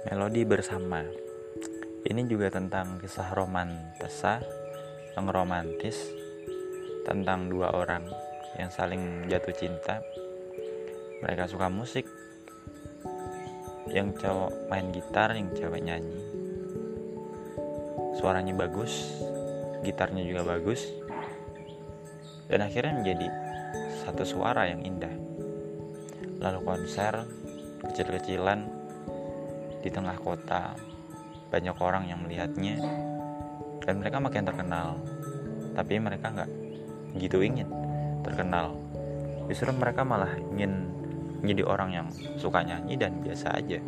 Melodi bersama. Ini juga tentang kisah romantesa yang romantis tentang dua orang yang saling jatuh cinta. Mereka suka musik. Yang cowok main gitar, yang cewek nyanyi. Suaranya bagus, gitarnya juga bagus. Dan akhirnya menjadi satu suara yang indah. Lalu konser kecil-kecilan di tengah kota banyak orang yang melihatnya dan mereka makin terkenal. Tapi mereka nggak gitu ingin terkenal. Justru mereka malah ingin menjadi orang yang suka nyanyi dan biasa aja.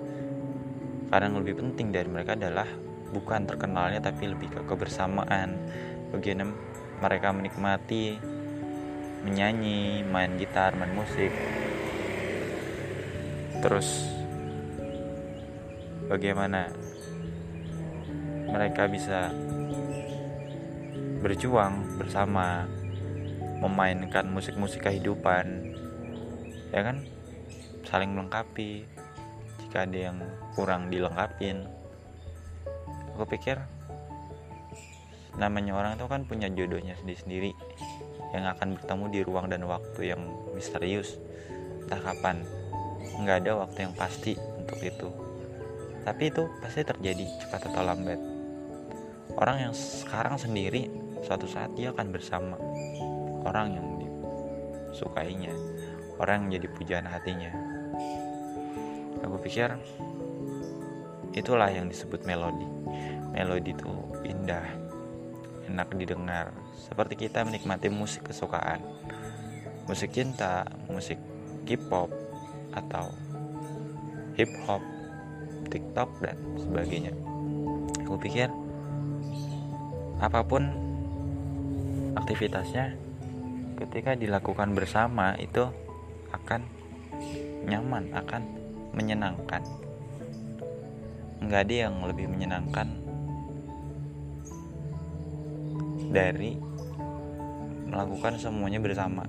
Karena yang lebih penting dari mereka adalah bukan terkenalnya tapi lebih ke kebersamaan. Bagaimana mereka menikmati menyanyi main gitar main musik. Terus bagaimana mereka bisa berjuang bersama memainkan musik-musik kehidupan ya kan? Saling melengkapi. Jika ada yang kurang dilengkapin. Aku pikir namanya orang itu kan punya jodohnya sendiri-sendiri yang akan bertemu di ruang dan waktu yang misterius. Entah kapan. Nggak ada waktu yang pasti untuk itu tapi itu pasti terjadi cepat atau lambat. Orang yang sekarang sendiri suatu saat dia akan bersama orang yang disukainya orang yang jadi pujaan hatinya. Aku pikir itulah yang disebut melodi. Melodi itu indah enak didengar seperti kita menikmati musik kesukaan. Musik cinta musik K-pop atau hip hop TikTok dan sebagainya. Aku pikir apa pun aktivitasnya ketika dilakukan bersama itu akan nyaman, akan menyenangkan. Enggak ada yang lebih menyenangkan dari melakukan semuanya bersama.